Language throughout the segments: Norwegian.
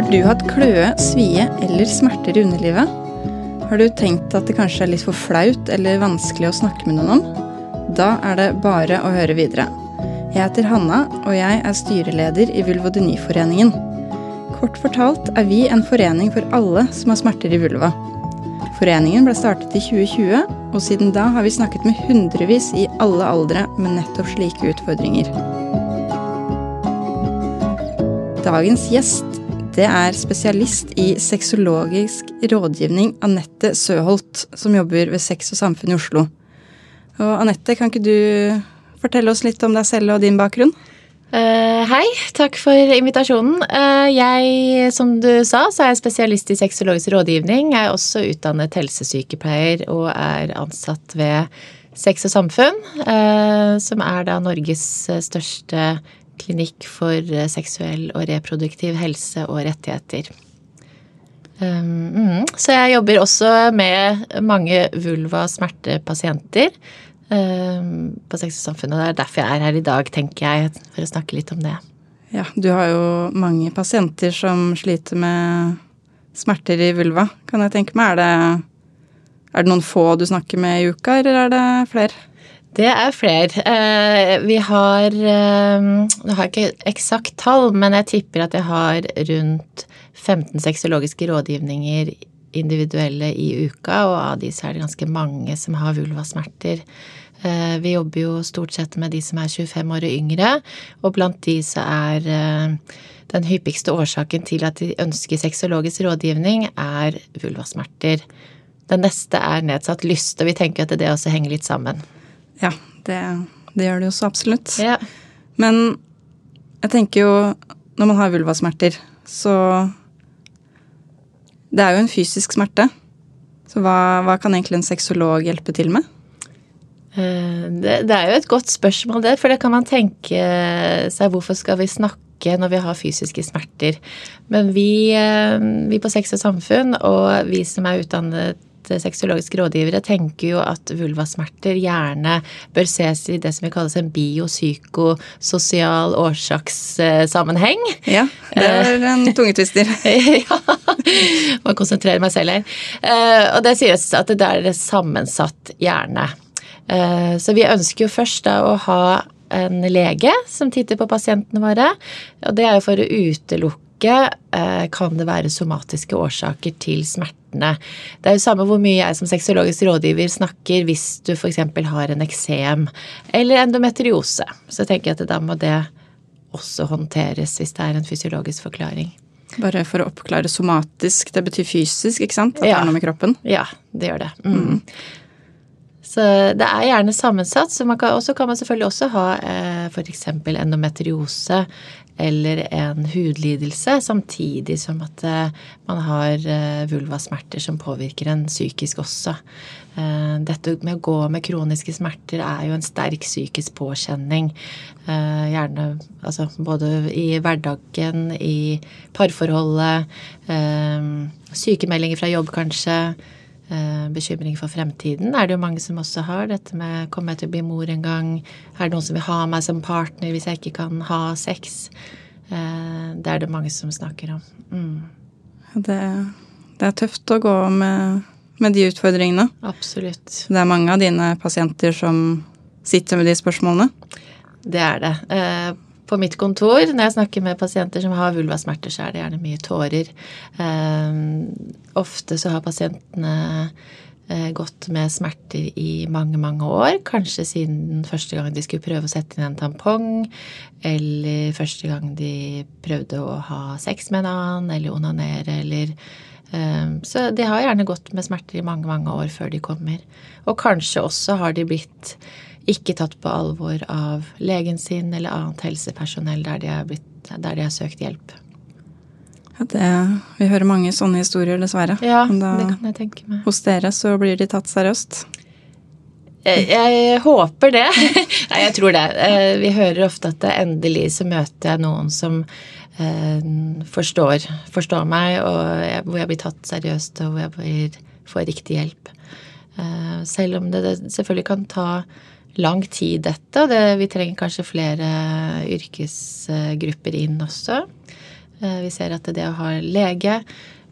Har du hatt kløe, svie eller smerter i underlivet? Har du tenkt at det kanskje er litt for flaut eller vanskelig å snakke med noen om? Da er det bare å høre videre. Jeg heter Hanna, og jeg er styreleder i Vulvodyniforeningen. Kort fortalt er vi en forening for alle som har smerter i vulva. Foreningen ble startet i 2020, og siden da har vi snakket med hundrevis i alle aldre med nettopp slike utfordringer. Dagens gjest det er spesialist i sexologisk rådgivning Anette Søholt, som jobber ved Sex og Samfunn i Oslo. Og Anette, kan ikke du fortelle oss litt om deg selv og din bakgrunn? Uh, hei, takk for invitasjonen. Uh, jeg, som du sa, så er jeg spesialist i sexologisk rådgivning. Jeg er også utdannet helsesykepleier og er ansatt ved Sex og Samfunn, uh, som er da Norges største klinikk for seksuell og reproduktiv helse og rettigheter. Um, så jeg jobber også med mange vulva-smertepasienter um, på Sex og Samfunn. Og det er derfor jeg er her i dag, tenker jeg, for å snakke litt om det. Ja, du har jo mange pasienter som sliter med smerter i vulva, kan jeg tenke meg. Er det, er det noen få du snakker med i uka, eller er det flere? Det er flere. Vi har Jeg har ikke eksakt tall, men jeg tipper at jeg har rundt 15 sexologiske rådgivninger individuelle i uka, og av de så er det ganske mange som har vulvasmerter. Vi jobber jo stort sett med de som er 25 år og yngre, og blant de så er den hyppigste årsaken til at de ønsker sexologisk rådgivning, er vulvasmerter. Den neste er nedsatt lyst, og vi tenker at det også henger litt sammen. Ja, det, det gjør det jo så absolutt. Ja. Men jeg tenker jo når man har vulvasmerter, så Det er jo en fysisk smerte. Så hva, hva kan egentlig en sexolog hjelpe til med? Det, det, er jo et godt spørsmål, det. For det kan man tenke seg hvorfor skal vi snakke når vi har fysiske smerter. Men vi, vi på Sex og Samfunn og vi som er utdannet sexologiske rådgivere tenker jo at vulvasmerter gjerne bør ses i det som vi kalles en biopsykososial årsakssammenheng. Ja, det er en tungetvister. ja. Må konsentrere meg selv her. Og det sies at det er det sammensatt hjerne. Så vi ønsker jo først da å ha en lege som titter på pasientene våre. Og det er jo for å utelukke kan det være somatiske årsaker til smertene. Det er jo samme hvor mye jeg som sexologisk rådgiver snakker hvis du f.eks. har en eksem eller endometriose. Så tenker jeg at da må det også håndteres hvis det er en fysiologisk forklaring. Bare for å oppklare somatisk, det betyr fysisk, ikke sant? At ja. det er noe med kroppen? Ja, det gjør det. Mm. Mm. Så det er gjerne sammensatt. Så kan, også kan man selvfølgelig også ha eh, f.eks. endometriose eller en hudlidelse, samtidig som at eh, man har eh, vulvasmerter som påvirker en psykisk også. Eh, dette med å gå med kroniske smerter er jo en sterk psykisk påkjenning. Eh, gjerne altså både i hverdagen, i parforholdet, eh, sykemeldinger fra jobb kanskje. Bekymring for fremtiden er det jo mange som også har. Dette med kommer jeg til å bli mor en gang? Er det noen som vil ha meg som partner hvis jeg ikke kan ha sex? Det er det mange som snakker om. Mm. Det, det, er tøft å gå med, med, de utfordringene. Absolutt. Det er mange av dine pasienter som sitter med de spørsmålene? Det er det. På mitt kontor, når jeg snakker med pasienter som har vulvasmerter, så er det gjerne mye tårer. Ofte så har pasientene gått med smerter i mange, mange år. Kanskje siden første gang de skulle prøve å sette inn en tampong, eller første gang de prøvde å ha sex med en annen, eller onanere, eller Så de har gjerne gått med smerter i mange, mange år før de kommer. Og kanskje også har de blitt ikke tatt på alvor av legen sin eller annet helsepersonell der de har, blitt, der de har søkt hjelp. Ja, det, vi hører mange sånne historier, dessverre. Ja, da, det kan jeg tenke meg. Hos dere så blir de tatt seriøst? Jeg, jeg håper det. Nei, jeg tror det. Vi hører ofte at endelig så møter jeg noen som eh, forstår, forstår, meg, og hvor jeg blir tatt seriøst, og hvor jeg får riktig hjelp. Eh, selv om det, det selvfølgelig kan ta lang tid, dette. og det, vi trenger kanskje flere yrkesgrupper inn også. Vi ser at det å ha lege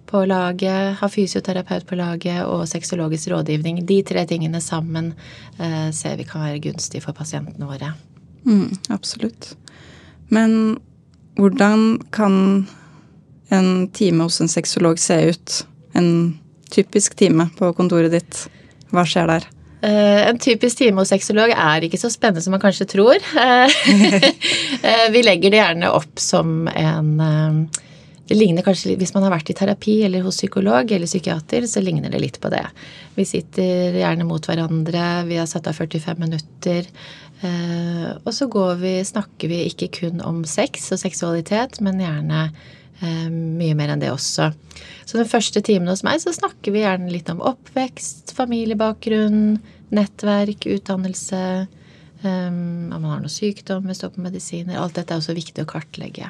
på laget, ha fysioterapeut på laget og sexologisk rådgivning, de tre tingene sammen ser vi kan være gunstig for pasientene våre. Mm, absolutt. Men hvordan kan en time hos en sexolog se ut? En typisk time på kontoret ditt. Hva skjer der? Uh, en typisk time hos sexolog er ikke så spennende som man kanskje tror. Uh, vi legger det gjerne opp som en Det ligner kanskje Hvis man har vært i terapi eller hos psykolog eller psykiater, så ligner det litt på det. Vi sitter gjerne mot hverandre, vi har satt av 45 minutter. Og så går vi, snakker vi ikke kun om sex og seksualitet, men gjerne mye mer enn det også. Så den første timen hos meg så snakker vi gjerne litt om oppvekst, familiebakgrunn, nettverk, utdannelse, um, om man har noe sykdom, står på medisiner. Alt dette er også viktig å kartlegge.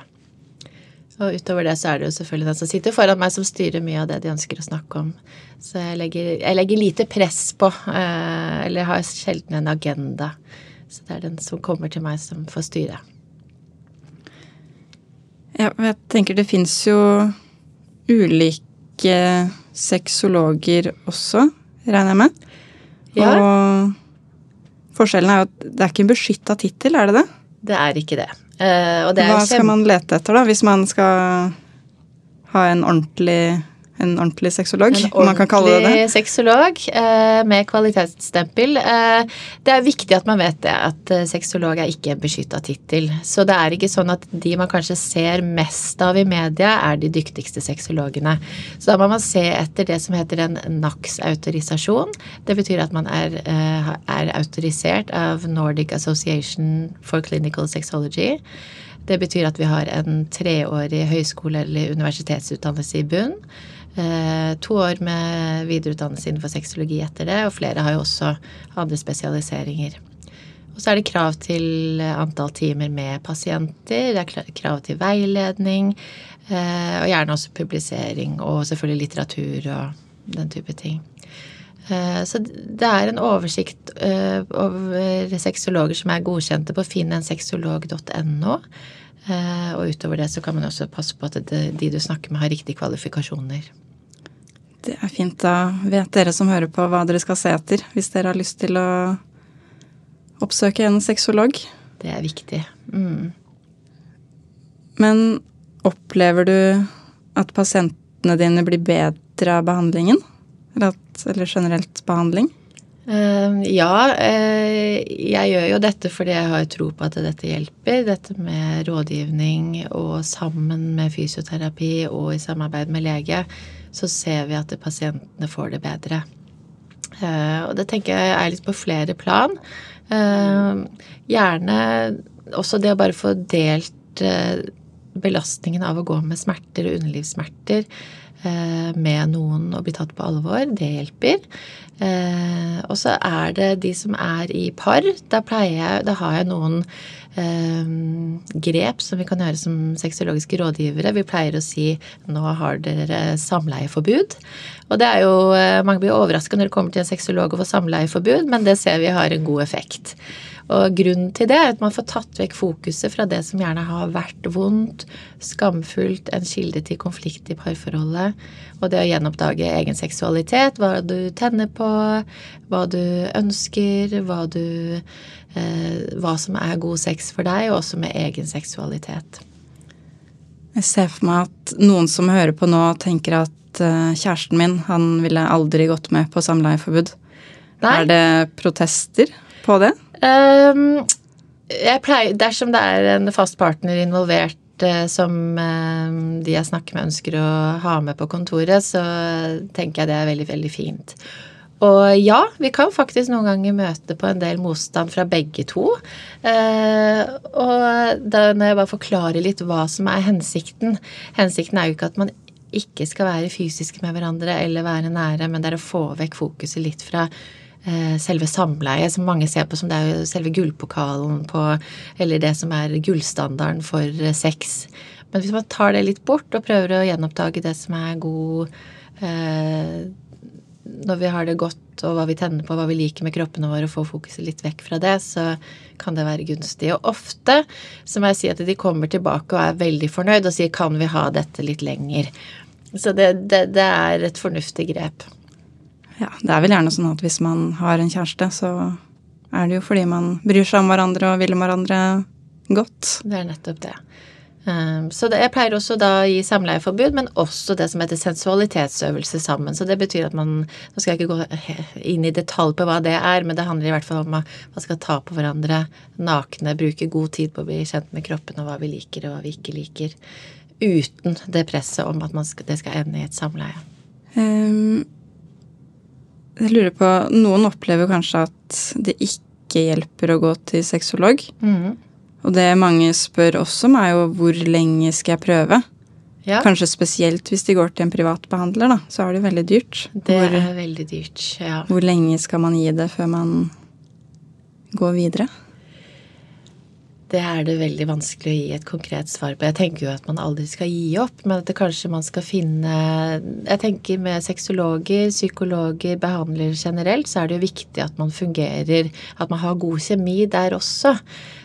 Og utover det så er det jo selvfølgelig den som sitter foran meg, som styrer mye av det de ønsker å snakke om. Så jeg legger, jeg legger lite press på, uh, eller har sjelden en agenda. Så det er den som kommer til meg, som får styre. Ja, jeg tenker det fins jo ulike sexologer også, regner jeg med. Ja. Og forskjellen er jo at det er ikke en beskytta tittel, er det det? Det er ikke det. Uh, det Hva skal man lete etter, da, hvis man skal ha en ordentlig en ordentlig sexolog, man kan kalle det det? Sexolog eh, med kvalitetsstempel. Eh, det er viktig at man vet det, at eh, sexolog er ikke en beskytta tittel. Så det er ikke sånn at de man kanskje ser mest av i media, er de dyktigste sexologene. Så da må man se etter det som heter en NACS-autorisasjon. Det betyr at man er, er autorisert av Nordic Association for Clinical Sexology. Det betyr at vi har en treårig høyskole- eller universitetsutdannelse i bunn. Eh, to år med videreutdannelse innenfor sexologi etter det, og flere har jo også andre spesialiseringer. Og så er det krav til antall timer med pasienter, det er krav til veiledning, eh, og gjerne også publisering, og selvfølgelig litteratur og den type ting. Eh, så det er en oversikt over sexologer som er godkjente på finnensexolog.no. Og utover det så kan man også passe på at de du snakker med, har riktige kvalifikasjoner. Det er fint. Da vet dere som hører på hva dere skal se etter, hvis dere har lyst til å oppsøke en sexolog. Det er viktig. Mm. Men opplever du at pasientene dine blir bedre av behandlingen? Eller, at, eller generelt behandling? Uh, ja, uh, jeg gjør jo dette fordi jeg har tro på at dette hjelper. Dette med rådgivning og sammen med fysioterapi og i samarbeid med lege så ser vi at pasientene får det bedre. Eh, og det tenker jeg er litt på flere plan. Eh, gjerne også det å bare få delt eh, belastningen av å gå med smerter og underlivssmerter med noen og bli tatt på alvor. Det hjelper. Og så er det de som er i par. Da jeg Da har jeg noen Ehm, grep som vi kan gjøre som sexologiske rådgivere. Vi pleier å si nå har dere samleieforbud. Og det er jo, eh, Mange blir overraska når det kommer til en sexolog å få samleieforbud, men det ser vi har en god effekt. Og grunnen til det er at man får tatt vekk fokuset fra det som gjerne har vært vondt, skamfullt, en kilde til konflikt i parforholdet. Og det å gjenoppdage egen seksualitet, hva du tenner på, hva du ønsker, hva du Eh, hva som er god sex for deg, og også med egen seksualitet. Jeg ser for meg at noen som hører på nå, tenker at eh, kjæresten min, han ville aldri gått med på samleieforbud. Er det protester på det? Um, pleier, dersom det er en fast partner involvert eh, som de jeg snakker med ønsker å ha med på kontoret, så tenker jeg det er veldig, veldig fint. Og ja, vi kan faktisk noen ganger møte på en del motstand fra begge to. Eh, og da når jeg bare forklarer litt hva som er hensikten Hensikten er jo ikke at man ikke skal være fysisk med hverandre eller være nære, men det er å få vekk fokuset litt fra selve samleiet, som mange ser på som det er selve gullpokalen på Eller det som er gullstandarden for eh, sex. Men hvis man tar det litt bort og prøver å gjenoppdage det som er god eh, når vi har det godt og hva vi tenner på, hva vi liker med kroppene våre, og får fokuset litt vekk fra det, så kan det være gunstig. Og ofte så må jeg si at de kommer tilbake og er veldig fornøyd og sier 'kan vi ha dette litt lenger'? Så det, det, det er et fornuftig grep. Ja, det er vel gjerne sånn at hvis man har en kjæreste, så er det jo fordi man bryr seg om hverandre og vil hverandre godt. Det er nettopp det. Um, så det, jeg pleier også da å gi samleieforbud, men også det som heter sensualitetsøvelse sammen. Så det betyr at man Nå skal jeg ikke gå inn i detalj på hva det er, men det handler i hvert fall om at man skal ta på hverandre nakne, bruke god tid på å bli kjent med kroppen og hva vi liker og hva vi ikke liker. Uten det presset om at skal, det skal ende i et samleie. Um, jeg lurer på Noen opplever kanskje at det ikke hjelper å gå til sexolog. Mm. Og det mange spør også om, er jo hvor lenge skal jeg prøve? Ja. Kanskje spesielt hvis de går til en privat behandler, da. Så er det veldig dyrt. Det hvor, er veldig dyrt, ja. Hvor lenge skal man gi det før man går videre? Det er det veldig vanskelig å gi et konkret svar på. Jeg tenker jo at man aldri skal gi opp, men at det kanskje man skal finne Jeg tenker med sexologer, psykologer, behandlere generelt, så er det jo viktig at man fungerer At man har god kjemi der også.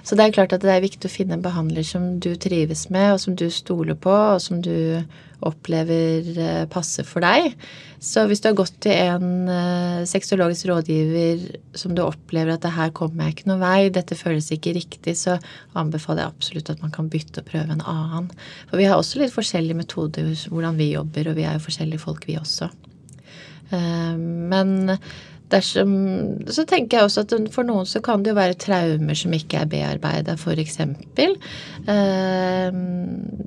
Så det er klart at det er viktig å finne en behandler som du trives med, og som du stoler på, og som du opplever eh, passer for deg. Så hvis du har gått til en uh, sexologisk rådgiver som du opplever at det her kommer jeg ikke noen vei, dette føles ikke riktig, så anbefaler jeg absolutt at man kan bytte og prøve en annen. For vi har også litt forskjellige metoder hvordan vi jobber, og vi er jo forskjellige folk, vi også. Uh, men Dersom, så tenker jeg også at for noen så kan det jo være traumer som ikke er bearbeida, f.eks. Eh,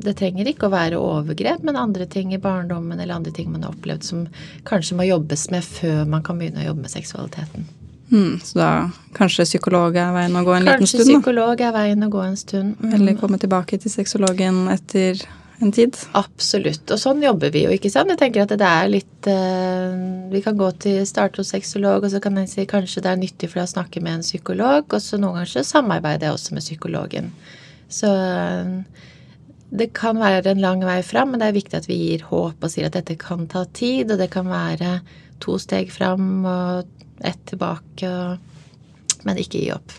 det trenger ikke å være overgrep, men andre ting i barndommen eller andre ting man har opplevd som kanskje må jobbes med før man kan begynne å jobbe med seksualiteten. Mm, så da kanskje psykolog er veien å gå en kanskje liten stund? Kanskje psykolog er veien å gå en stund. Mm. Eller komme tilbake til sexologen etter en tid. Absolutt. Og sånn jobber vi jo, ikke sant. Jeg tenker at det er litt uh, Vi kan gå til starte hos sexolog, og så kan jeg si kanskje det er nyttig for deg å snakke med en psykolog, og så noen ganger så samarbeider jeg også med psykologen. Så uh, det kan være en lang vei fram, men det er viktig at vi gir håp og sier at dette kan ta tid, og det kan være to steg fram og ett tilbake, og, men ikke gi opp.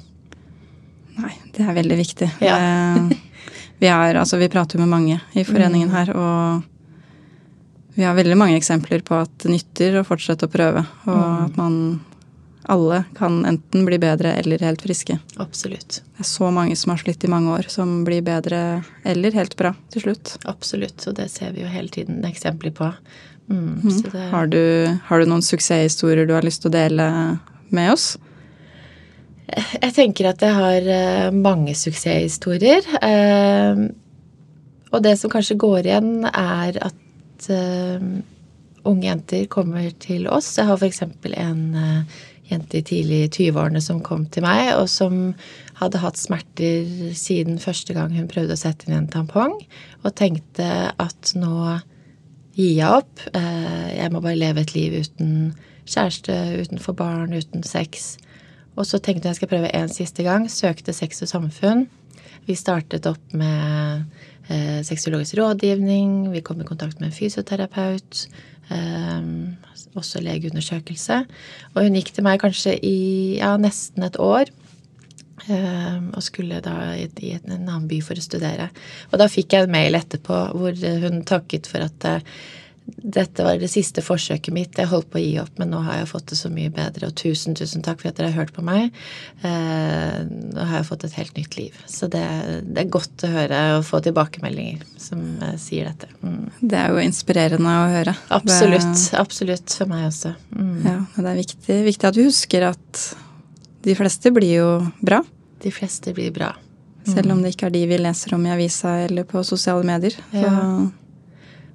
Nei, det er veldig viktig. Ja. Vi, er, altså, vi prater jo med mange i foreningen mm. her, og vi har veldig mange eksempler på at det nytter å fortsette å prøve. Og mm. at man alle kan enten bli bedre eller helt friske. Absolutt. Det er så mange som har slitt i mange år, som blir bedre eller helt bra til slutt. Absolutt, og det ser vi jo hele tiden eksempler på. Mm, mm. Det... Har, du, har, du, noen suksesshistorier du har lyst til å dele med oss? Jeg tenker at jeg har eh, mange suksesshistorier. Eh, og det som kanskje går igjen, er at eh, unge jenter kommer til oss. Jeg har f.eks. en jente i tidlig 20-årene som kom til meg, og som hadde hatt smerter siden første gang hun prøvde å sette inn en tampong, og tenkte at nå gir jeg opp. Jeg må bare leve et liv uten kjæreste, utenfor barn, uten sex. Og så tenkte jeg jeg skal prøve en siste gang. Søkte Sex og Samfunn. Vi startet opp med eh, sexologisk rådgivning. Vi kom i kontakt med en fysioterapeut. Eh, også legeundersøkelse. Og hun gikk til meg kanskje i ja, nesten et år. Eh, og skulle da i, i en annen by for å studere. Og da fikk jeg en mail etterpå hvor hun takket for at eh, dette var det siste forsøket mitt. Jeg holdt på å gi opp, men nå har jeg fått det så mye bedre. Og tusen, tusen takk for at dere har hørt på meg. Eh, nå har jeg fått et helt nytt liv. Så det, det er godt å høre og få tilbakemeldinger som eh, sier dette. Mm. Det er jo inspirerende å høre. Absolutt. Det, absolutt. For meg også. Mm. Ja, det er viktig, viktig, at du husker at de fleste blir jo bra. De fleste blir bra. Mm. Selv om det ikke er de vi leser om i avisa eller på sosiale medier. Ja.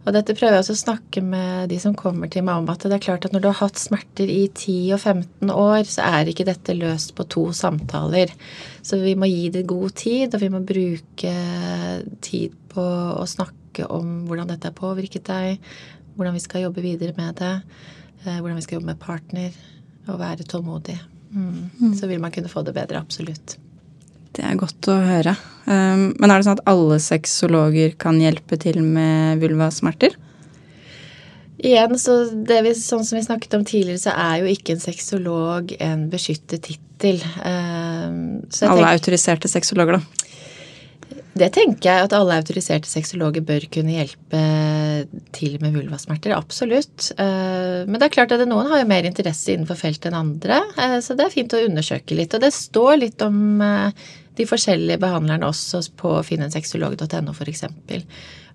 Og dette prøver jeg også å snakke med de som kommer til meg om, at det er klart at når du har hatt smerter i 10 og 15 år, så er ikke dette løst på to samtaler. Så vi må gi det god tid, og vi må bruke tid på å snakke om hvordan dette har påvirket deg, hvordan vi skal jobbe videre med det, eh, hvordan vi skal jobbe med partner, og være tålmodig. Mm. Mm. Så vil man kunne få det bedre, absolutt. Det er godt å høre. Um, men er det sånn at alle sexologer kan hjelpe til med vulvasmerter? Igjen, så det vi, sånn som vi snakket om tidligere, så er jo ikke en sexolog en beskyttet tittel. Uh, alle er autoriserte sexologer, da? Det tenker jeg at alle autoriserte sexologer bør kunne hjelpe til med vulvasmerter. Absolutt. Uh, men det er klart at noen har jo mer interesse innenfor feltet enn andre, uh, så det er fint å undersøke litt. Og det står litt om uh, de forskjellige behandlerne også på finnensexolog.no f.eks.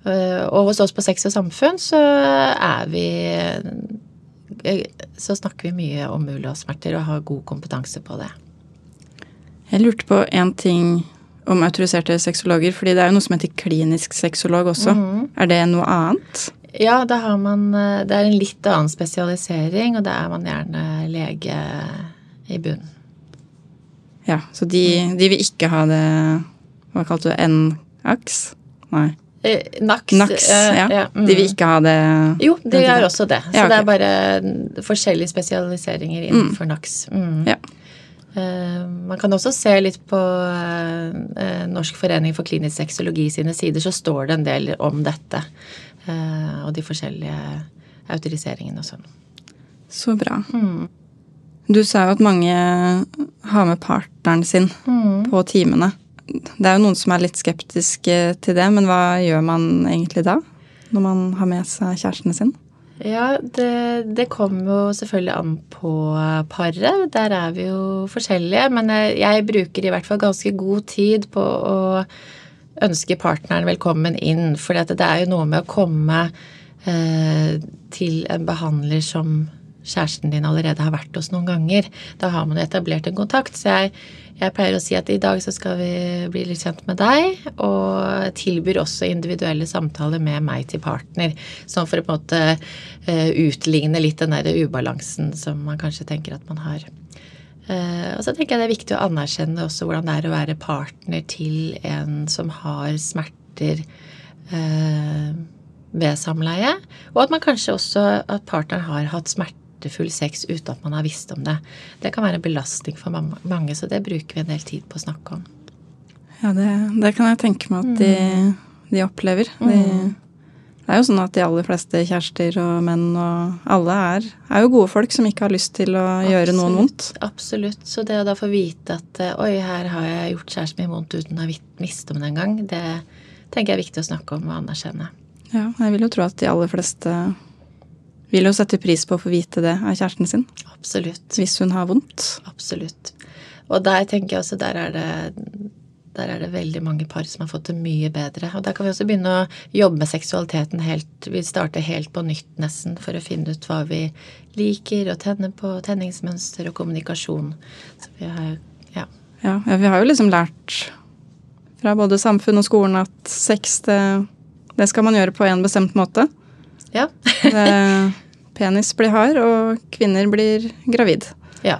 Og hos oss på Sex og samfunn så er vi Så snakker vi mye om mulig og har god kompetanse på det. Jeg lurte på én ting om autoriserte sexologer, fordi det er jo noe som heter klinisk sexolog også. Mm. Er det noe annet? Ja, man Det er en litt annen spesialisering, og da er man gjerne lege i bunnen. Ja, så de, de, vil ikke ha det Hva kalte du det? N-aks? Nei. Naks. NAX. NAX ja. ja. Mm. De vil ikke ha det Jo, de gjør også det. Så ja, okay. det er bare forskjellige spesialiseringer innenfor mm. NAX. Mm. Ja. Uh, man kan også se litt på Norsk forening for klinisk sexologi sine sider, så står det en del om dette. Og de forskjellige autoriseringene og sånn. Så bra. Du sa jo at mange har med partneren sin mm. på timene. Det er jo noen som er litt skeptiske til det, men hva gjør man egentlig da? Når man har med seg kjæresten sin? Ja, det, det kommer jo selvfølgelig an på paret. Der er vi jo forskjellige. Men jeg, jeg bruker i hvert fall ganske god tid på å ønske partneren velkommen inn. For det er jo noe med å komme eh, til en behandler som kjæresten din allerede har vært hos noen ganger. Da har man etablert en kontakt. Så jeg, jeg, pleier å si at i dag så skal vi bli litt kjent med deg, og tilbyr også individuelle samtaler med meg til partner. Sånn for å på en måte uh, utligne litt den der ubalansen som man kanskje tenker at man har. Uh, og så tenker jeg det er viktig å anerkjenne også hvordan det er å være partner til en som har smerter. Uh, ved samleie, og at man kanskje også at partneren har hatt smerte smertefull sex uten at man har visst om det. Det kan være en belastning for mange, så det bruker vi en del tid på å snakke om. Ja, det, det kan jeg tenke meg at de, mm. de opplever. De, det er jo sånn at de aller fleste kjærester og menn og alle er, er jo gode folk som ikke har lyst til å absolutt, gjøre noen vondt. Absolutt. Så det å da få vite at oi, her har jeg gjort kjæresten min vondt uten å ha visst om det engang, det tenker jeg er viktig å snakke om og anerkjenne. Ja, jeg vil jo tro at de aller fleste vil jo sette pris på å få vite det av kjæresten sin. Absolutt. Hvis hun har vondt. Absolutt. Og der tenker jeg også, der er det der er det veldig mange par som har fått det mye bedre. Og der kan vi også begynne å jobbe med seksualiteten helt Vi starter helt på nytt, nesten, for å finne ut hva vi liker, og tenne på tenningsmønster og kommunikasjon. Så vi har ja. ja. ja. vi har jo liksom lært fra både samfunn og skolen at sex, det, det skal man gjøre på en bestemt måte. Ja. penis blir hard, og kvinner blir gravid. Ja.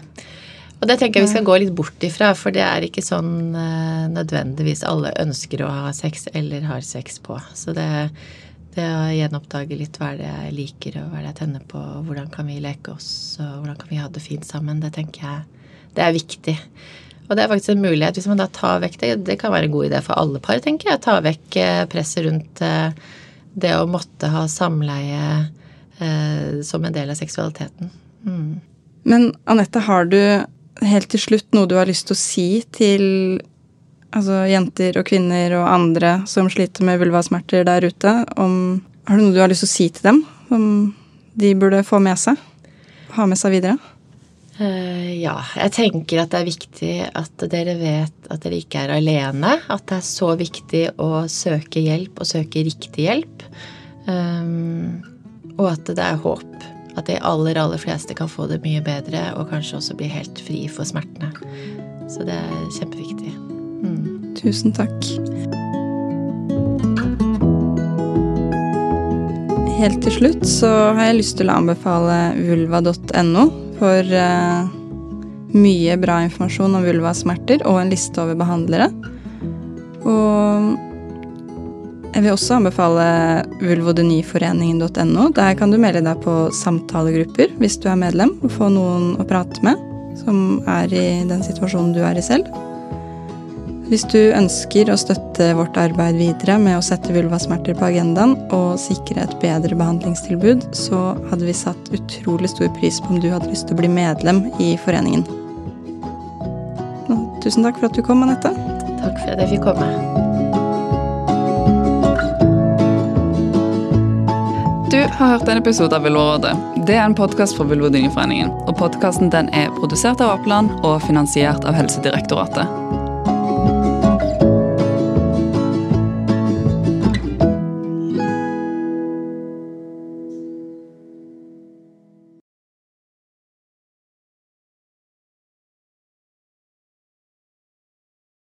Og det tenker jeg vi skal gå litt bort ifra, for det er ikke sånn uh, nødvendigvis alle ønsker å ha sex eller har sex på. Så det, det å gjenoppdage litt hva er det jeg liker, og hva er det jeg tenner på, og hvordan kan vi leke oss, og hvordan kan vi ha det fint sammen, det tenker jeg det er viktig. Og det er faktisk en mulighet hvis man da tar vekk det. Det kan være en god idé for alle par, tenker jeg. Ta vekk eh, presset rundt uh, det å måtte ha samleie eh, som en del av seksualiteten. Mm. Men Anette, har du helt til slutt noe du har lyst til å si til altså, jenter og kvinner og andre som sliter med vulvasmerter der ute? Om, har du noe du har lyst til å si til dem som de burde få med seg? Ha med seg videre? Uh, ja, jeg tenker at det er viktig at dere vet at dere ikke er alene. At det er så viktig å søke hjelp og søke riktig hjelp. Um, og at det er håp. At de aller, aller fleste kan få det mye bedre og kanskje også bli helt fri for smertene. Så det er kjempeviktig. Mm. Tusen takk. Helt til slutt så har jeg lyst til å anbefale vulva.no for uh, mye bra informasjon om vulvasmerter og en liste over behandlere. Og jeg vil også anbefale vulvodyniforeningen.no. Der kan du melde deg på samtalegrupper hvis du er medlem, og få noen å prate med som er i den situasjonen du er i selv. Hvis du ønsker å støtte vårt arbeid videre med å sette vulvasmerter på agendaen og sikre et bedre behandlingstilbud, så hadde vi satt utrolig stor pris på om du hadde lyst til å bli medlem i foreningen. Og tusen takk for at du kom, Anette. Takk for at jeg fikk komme. Du har hørt en episode av Vulvarådet. Det er en podkast fra Vulvodyneforeningen. Og podkasten er produsert av Apeland og finansiert av Helsedirektoratet.